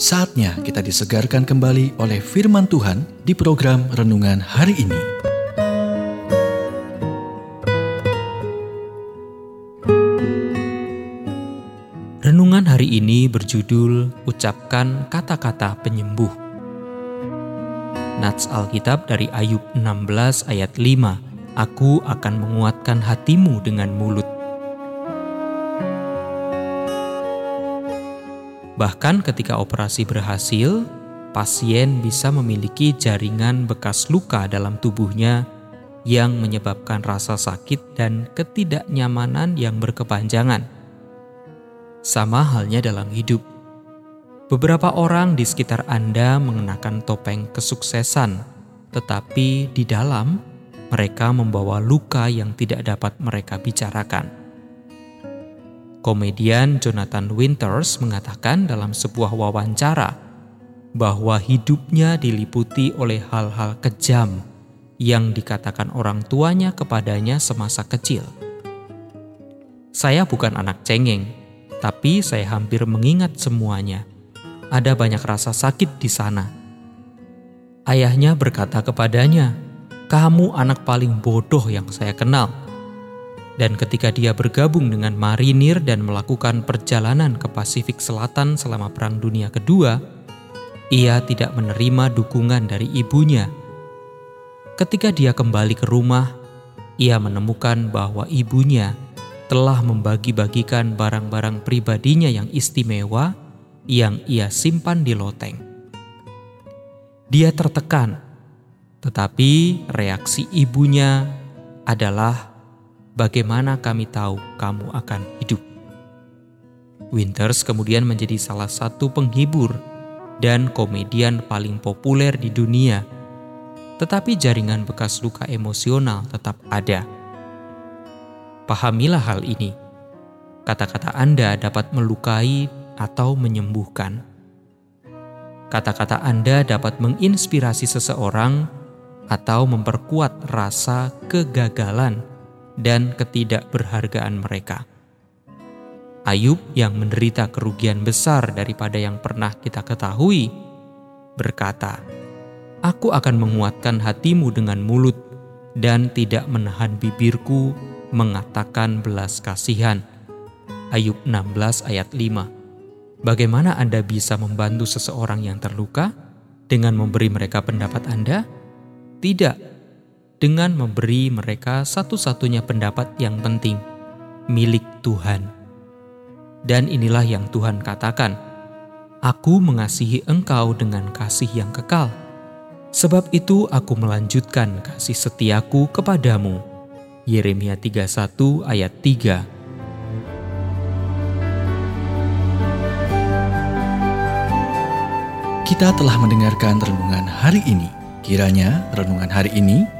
Saatnya kita disegarkan kembali oleh firman Tuhan di program renungan hari ini. Renungan hari ini berjudul Ucapkan Kata-Kata Penyembuh. Nats Alkitab dari Ayub 16 ayat 5. Aku akan menguatkan hatimu dengan mulut. Bahkan ketika operasi berhasil, pasien bisa memiliki jaringan bekas luka dalam tubuhnya yang menyebabkan rasa sakit dan ketidaknyamanan yang berkepanjangan. Sama halnya dalam hidup. Beberapa orang di sekitar Anda mengenakan topeng kesuksesan, tetapi di dalam mereka membawa luka yang tidak dapat mereka bicarakan. Komedian Jonathan Winters mengatakan dalam sebuah wawancara bahwa hidupnya diliputi oleh hal-hal kejam yang dikatakan orang tuanya kepadanya semasa kecil. Saya bukan anak cengeng, tapi saya hampir mengingat semuanya ada banyak rasa sakit di sana. Ayahnya berkata kepadanya, "Kamu anak paling bodoh yang saya kenal." Dan ketika dia bergabung dengan marinir dan melakukan perjalanan ke Pasifik Selatan selama Perang Dunia Kedua, ia tidak menerima dukungan dari ibunya. Ketika dia kembali ke rumah, ia menemukan bahwa ibunya telah membagi-bagikan barang-barang pribadinya yang istimewa yang ia simpan di loteng. Dia tertekan, tetapi reaksi ibunya adalah bagaimana kami tahu kamu akan hidup. Winters kemudian menjadi salah satu penghibur dan komedian paling populer di dunia. Tetapi jaringan bekas luka emosional tetap ada. Pahamilah hal ini. Kata-kata Anda dapat melukai atau menyembuhkan. Kata-kata Anda dapat menginspirasi seseorang atau memperkuat rasa kegagalan dan ketidakberhargaan mereka. Ayub yang menderita kerugian besar daripada yang pernah kita ketahui berkata, "Aku akan menguatkan hatimu dengan mulut dan tidak menahan bibirku mengatakan belas kasihan." Ayub 16 ayat 5 Bagaimana Anda bisa membantu seseorang yang terluka dengan memberi mereka pendapat Anda? Tidak, dengan memberi mereka satu-satunya pendapat yang penting, milik Tuhan. Dan inilah yang Tuhan katakan, Aku mengasihi engkau dengan kasih yang kekal. Sebab itu aku melanjutkan kasih setiaku kepadamu. Yeremia 31 ayat 3 Kita telah mendengarkan renungan hari ini. Kiranya renungan hari ini